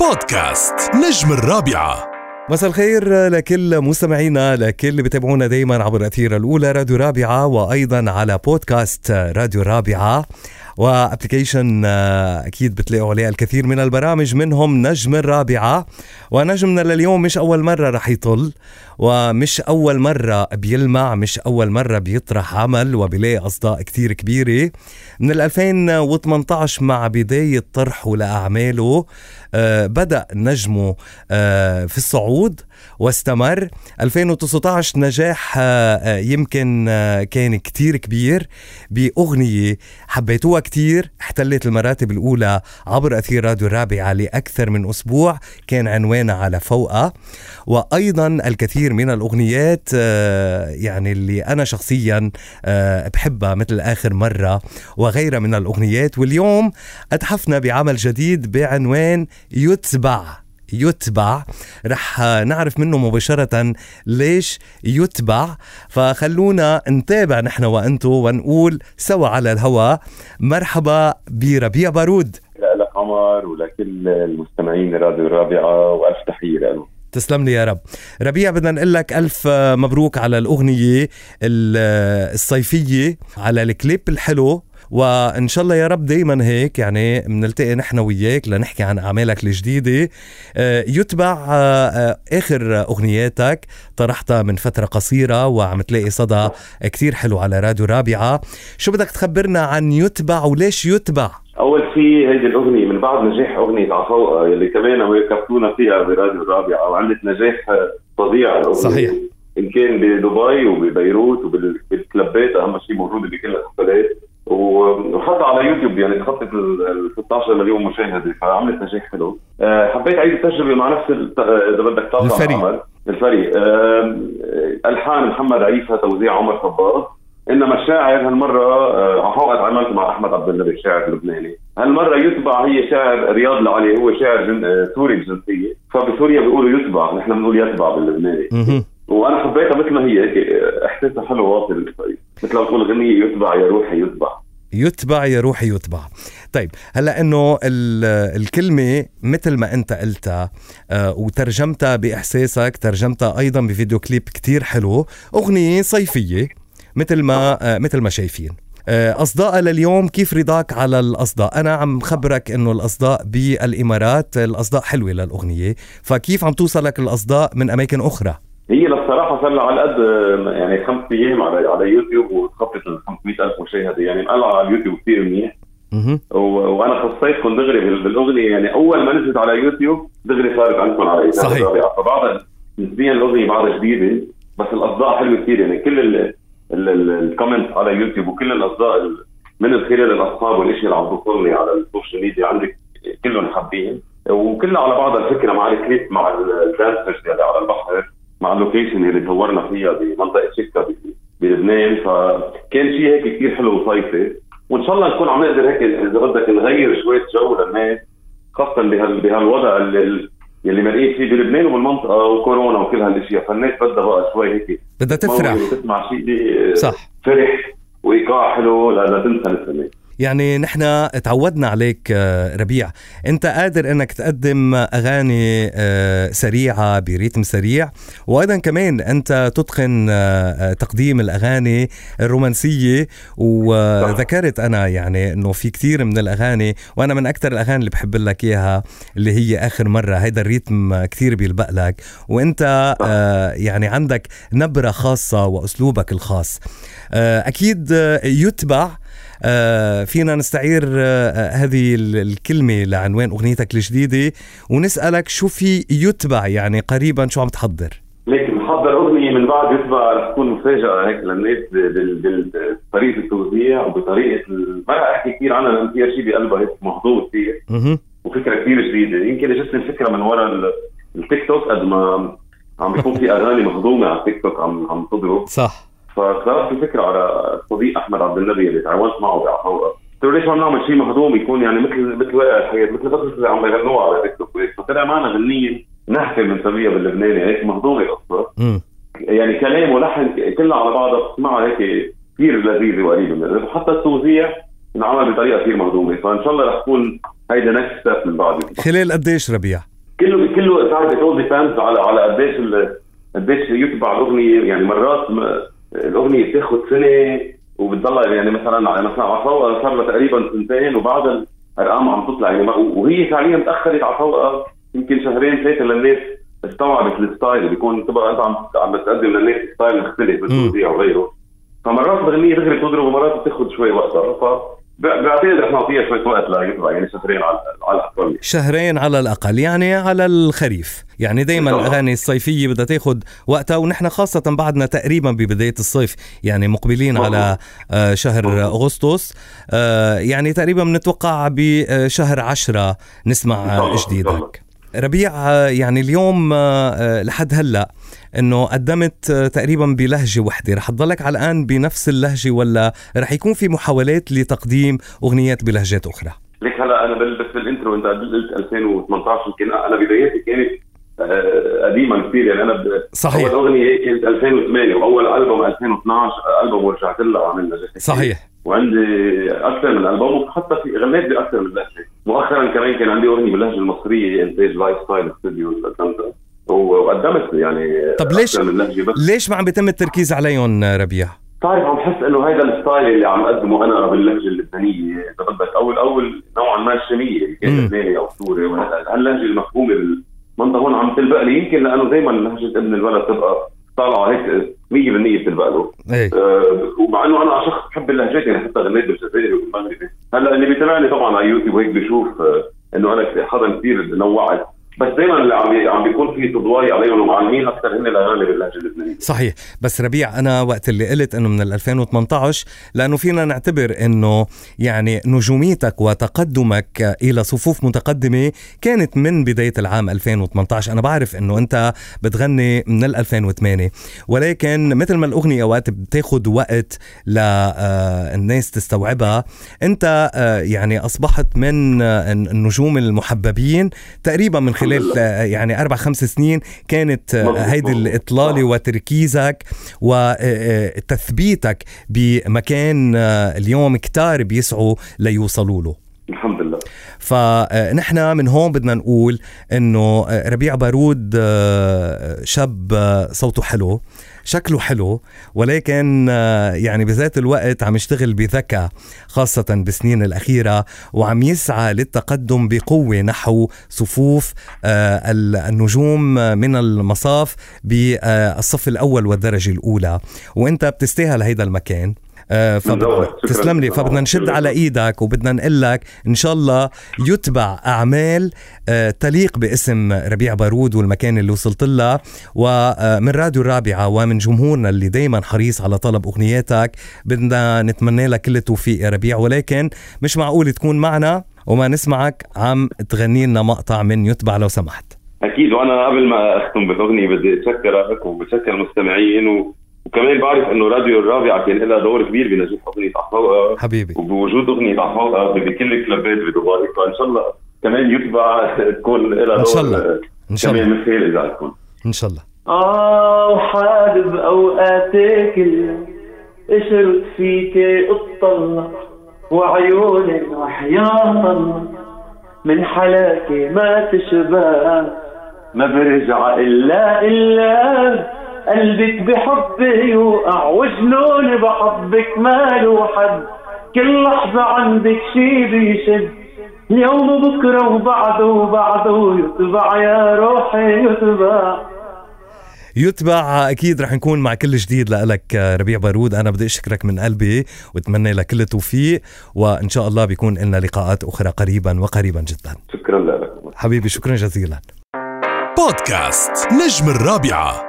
بودكاست نجم الرابعة. مساء الخير لكل مستمعينا لكل اللي بتابعونا دايما عبر الأثير الأولى راديو رابعة وأيضا على بودكاست راديو رابعة. و application أكيد بتلاقوا عليه الكثير من البرامج. منهم نجم الرابعة. ونجمنا لليوم مش أول مرة رح يطل ومش أول مرة بيلمع مش أول مرة بيطرح عمل وبيلاقي أصداء كتير كبيرة. من 2018 مع بداية طرحه لأعماله آه، بدأ نجمه آه، في الصعود. واستمر. 2019 نجاح آه، يمكن كان كتير كبير. بأغنية حبيتوها كتير احتلت المراتب الأولى عبر أثير راديو الرابعة لأكثر من أسبوع كان عنوانها على فوقها. وأيضا الكثير من الأغنيات يعني اللي أنا شخصيا بحبها مثل آخر مرة وغيرها من الأغنيات. واليوم أتحفنا بعمل جديد بعنوان يتبع. يتبع. رح نعرف منه مباشرة ليش يتبع. فخلونا نتابع نحن وأنتو ونقول سوا على الهواء مرحبا بربيع بارود. لك عمر ولكل المستمعين راديو الرابعة وألف تحية لهم. تسلم لي يا رب. ربيع بدنا نقول لك ألف مبروك على الأغنية الصيفية على الكليب الحلو. وإن شاء الله يا رب دائما هيك يعني بنلتقي نحن وياك لنحكي عن أعمالك الجديدة. آه، يتبع آه، آه، آخر أغنياتك طرحتها من فترة قصيرة وعم تلاقي صدى كتير حلو على راديو رابعة. شو بدك تخبرنا عن يتبع وليش يتبع؟ أول شيء هيدي الأغنية من بعد نجاح أغنية عفوقه يلي كمان وكفتونا فيها براديو الرابعه وعملت نجاح فظيع الأغنية. صحيح. إن كان بدبي وببيروت وبالكلبات أهم شيء موجوده بكل الحفلات وحتى على يوتيوب يعني تخطت ال 16 مليون مشاهدة فعملت نجاح حلو. أه حبيت أعيد التجربة مع نفس إذا بدك تطلع الفريق. الفريق. أه ألحان محمد عيسى توزيع عمر صباغ. إنما الشاعر هالمرة عفوقت عملت مع أحمد عبد النبي الشاعر اللبناني هالمرة يتبع هي شاعر رياض العلي هو شاعر جن... سوري الجنسية. فبسوريا بيقولوا يتبع نحن بنقول يتبع باللبناني. وأنا حبيتها مثل ما هي هيك إحساسها حلو واصل. مثل ما تقول غنية يتبع يا روحي يتبع. يتبع يا روحي يتبع. طيب هلا إنه الكلمة مثل ما أنت قلتها آه وترجمتها بإحساسك ترجمتها أيضا بفيديو كليب كتير حلو أغنية صيفية مثل ما آه مثل ما شايفين. آه، أصداء لليوم كيف رضاك على الأصداء؟ أنا عم خبرك أنه الأصداء بالإمارات الأصداء حلوة للأغنية فكيف عم توصلك الأصداء من أماكن أخرى؟ هي للصراحة صار لها على قد يعني خمس أيام على على يوتيوب وتخطت ال 500000 مشاهده يعني مقلعة على اليوتيوب كثير منيح. وأنا خصيتكم دغري بالأغنية يعني أول ما نزلت على يوتيوب دغري صارت عندكم على صحيح. فبعدها نسبيا الأغنية بعدها جديدة بس الأصداء حلوة كثير يعني كل ال comment على يوتيوب وكل الأصداء من خلال الأصحاب والاشياء اللي عم توصلني على ال social media عندك كلهم حابين. وكلها على بعض الفكرة مع الكليب مع ال dancers اللي على البحر. مع ال location اللي صورنا فيها بمنطقة شكا بلبنان. فكان شيء هيك كثير حلو وصيفي وإن شاء الله نكون عم نقدر هيك اذا بدك نغير شوية جو للناس خاصه بهال بهالوضع اللي يلي مرقين فيه بلبنان وبالمنطقة وكورونا وكل هالأشياء. فالناس بدها بقى شوي هيك بدها تفرح. وتسمع شيء صح. فرح وإيقاع حلو. لتنسى السنة يعني نحن تعودنا عليك آه، ربيع. انت قادر انك تقدم اغاني آه، سريعة بريتم سريع. وأيضا كمان انت تتقن آه، تقديم الاغاني الرومانسية. وذكرت أنا يعني إنه في كثير من الاغاني وأنا من أكثر الأغاني اللي بحب لك إياها اللي هي آخر مرة. هيدا الريتم كثير بيلبق لك. وأنت يعني عندك نبرة خاصة وأسلوبك الخاص. أكيد يتبع فينا نستعير آه، هذه الكلمة لعنوان أغنيتك الجديدة ونسألك شو في يتبع يعني قريبا شو عم تحضر؟ ليك محضر أغنية من بعد يتبع رح تكون مفاجأة هيك للناس بطريقة التوزيع وبطريقة ما رح أحكي كثير عنها لأن فيها شيء بقلبها هيك مهضوم كثير وفكرة كثير جديدة. يمكن اجتني الفكرة من وراء التيك توك قد ما عم بيكون في أغاني مهضومة على التيك توك عم عم تضرب. صح. فاقترحت الفكرة على صديق أحمد عبد النبي اللي تعاونت معه بعفوقه قلت له ليش ما نعمل شيء مهضوم يكون يعني مثل مثل واقع الحياة مثل بس اللي عم يغنوها على تيك توك فطلع معنا غنيه نحكي بنسميها باللبناني هيك مهضومه القصة يعني كلام ولحن كلها على بعضها بتسمعها هيك كثير لذيذة وقريبة من وحتى التوزيع انعمل بطريقة كثير مهضومة. فإن شاء الله رح تكون هيدا next step من بعد خلال قديش ربيع؟ كله بتعرف it depends على على قديش قديش يتبع الأغنية. يعني مرات الأغنية بتاخذ سنة وبتضلها يعني مثلا مثلا عطاوة صار لها تقريبا سنتين وبعد الأرقام عم تطلع. يعني وهي فعليا تأخرت عطاوة يمكن شهرين ثلاثة للناس استوعبت ال style. بيكون تبقى أنت عم عم بتقدم للناس style مختلف بالتوزيع وغيره. فمرات الأغنية دغري بتضرب ومرات بتاخذ شوي وقتها بعتقد رح نعطيها شوية وقت ليطلع يعني شهرين على على الأقل. شهرين على الأقل يعني على الخريف. يعني دائما الأغاني الصيفية بدها تاخذ وقتها ونحن خاصة بعدنا تقريبا ببداية الصيف يعني مقبلين. على آه، شهر. أغسطس. آه، يعني تقريبا بنتوقع بشهر عشرة نسمع جديدك ربيع يعني اليوم آه، لحد هلأ إنه قدمت تقريبا بلهجة وحدة. رح تضلك على الآن بنفس اللهجة ولا رح يكون في محاولات لتقديم أغنيات بلهجات أخرى؟ ليك هلأ أنا بس بال intro. أنت قلت 2018 يمكن أنا بداياتي كانت آه، قديما كثير يعني أنا صحيح. أول أغنية كانت 2008 وأول ألبوم 2012 ألبوم ورجعت لها وعملنا صحيح. وعندي أكثر من ألبوم وحتى في غنيت بأكثر من لهجة. مؤخرا كمان كان عندي أغنية باللهجة المصرية انتاج Life Style Studio وقدمت يعني طب ليش ليش ما عم بيتم التركيز عليهم ربيع؟ بتعرف عم بحس إنه هذا ال style اللي عم أقدمه أنا باللهجة اللبنانية إذا بدك اول أول نوعا ما الشاميه اللي كانت لبناني أو سوري هاللهجة المفهومة بالمنطقة هون عم تلبق لي يمكن لأنه دائما لهجة ابن البلد تبقى طالعه هيك 100% بتلبق له. إيه. آه ومع إنه أنا شخص بحب اللهجات يعني حتى غنيت بالجزائري وبالمغربي هلأ اللي بيتابعني طبعا على يوتيوب هيك بشوف آه إنه أنا حدا كثير نوعت. بس دائما اللي عم بيكون في تضواي عليهم ومعلمين أكثر هن الاغاني باللهجة اللبنانية. صحيح. بس ربيع أنا وقت اللي قلت إنه من 2018 لأنه فينا نعتبر إنه يعني نجوميتك وتقدمك إلى صفوف متقدمة كانت من بداية العام 2018 أنا بعرف إنه أنت بتغني من 2008 ولكن مثل ما الأغنية وقت بتاخذ وقت للناس تستوعبها أنت آه، يعني أصبحت من النجوم المحببين تقريبا من خلال خلال يعني أربع خمس سنين كانت هيدي الاطلاله وتركيزك وتثبيتك بمكان اليوم كتار بيسعوا ليوصلوا له. الحمد لله. فنحن من هون بدنا نقول إنه ربيع بارود شاب صوته حلو. شكله حلو ولكن آه، يعني بذات الوقت عم يشتغل بذكاء خاصة بالسنين الأخيرة وعم يسعى للتقدم بقوة نحو صفوف آه، النجوم من المصاف بالصف الأول والدرجة الأولى. وأنت بتستاهل هيدا المكان. آه، تسلم لي. فبدنا نشد على إيدك وبدنا نقول لك إن شاء الله يتبع أعمال آه، تليق باسم ربيع بارود والمكان اللي وصلت لها. ومن راديو الرابعة ومن جمهورنا اللي دائما حريص على طلب أغنياتك. بدنا نتمنى لك كل التوفيق يا ربيع. ولكن مش معقول تكون معنا وما نسمعك. عم تغني لنا مقطع من يتبع لو سمحت. أكيد. وأنا قبل ما أختم بالأغنية بدي اتشكرك وبتشكر المستمعين و... وكمان بعرف إنه راديو الرابعه كان لها دور كبير بنجاح أغنية عفوقه حبيبي. وبوجود أغنية عفوقه بكل الكلابات بدبي فإن شاء الله كمان يتبع تكون لها دور. إن شاء الله. إن شاء الله. كمان مثال إذا تكون إن شاء الله. آه وحابب أوقاتك اشرق فيك اطلع وعيونك وحياة الله من حلاكي ما تشبه ما برجع إلا إلا قلبك بحبي يوقع وجنوني بحبك ماله حد. كل لحظة عندك شي بيشد. اليوم وبكرة وبعده وبعده يتبع يا روحي يتبع. يتبع. أكيد رح نكون مع كل جديد لك ربيع بارود. أنا بدي أشكرك من قلبي وأتمنى لك كل التوفيق وإن شاء الله بيكون لنا لقاءات أخرى قريبا وقريبا جدا. شكرا لك. حبيبي شكرا جزيلا. بودكاست نجم الرابعة.